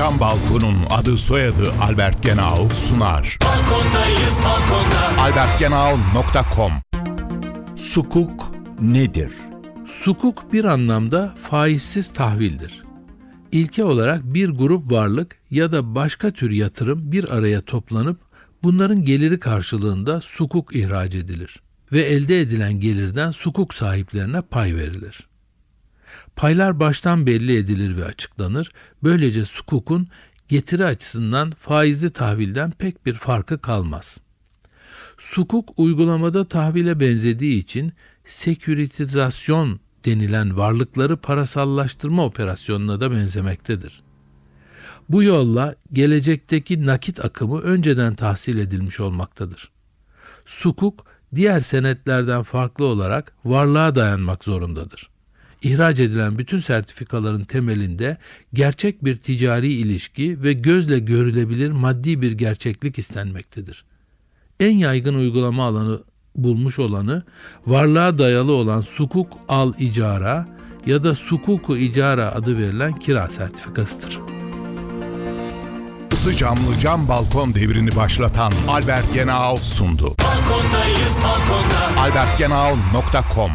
Cam Balkon'un adı soyadı Albert Genau sunar. Balkondayız balkonda. albertgenau.com Sukuk nedir? Sukuk bir anlamda faizsiz tahvildir. İlke olarak bir grup varlık ya da başka tür yatırım bir araya toplanıp bunların geliri karşılığında sukuk ihraç edilir ve elde edilen gelirden sukuk sahiplerine pay verilir. Paylar baştan belli edilir ve açıklanır. Böylece sukukun getiri açısından faizli tahvilden pek bir farkı kalmaz. Sukuk uygulamada tahvile benzediği için seküritizasyon denilen varlıkları parasallaştırma operasyonuna da benzemektedir. Bu yolla gelecekteki nakit akımı önceden tahsil edilmiş olmaktadır. Sukuk diğer senetlerden farklı olarak varlığa dayanmak zorundadır. İhraç edilen bütün sertifikaların temelinde gerçek bir ticari ilişki ve gözle görülebilir maddi bir gerçeklik istenmektedir en yaygın uygulama alanı bulmuş olanı varlığa dayalı olan sukuk al icara ya da sukuku icara adı verilen kira sertifikasıdır. Isı camlı cam balkon devrini başlatan Albert Genau sundu. Balkondayız balkonda. albertgenau.com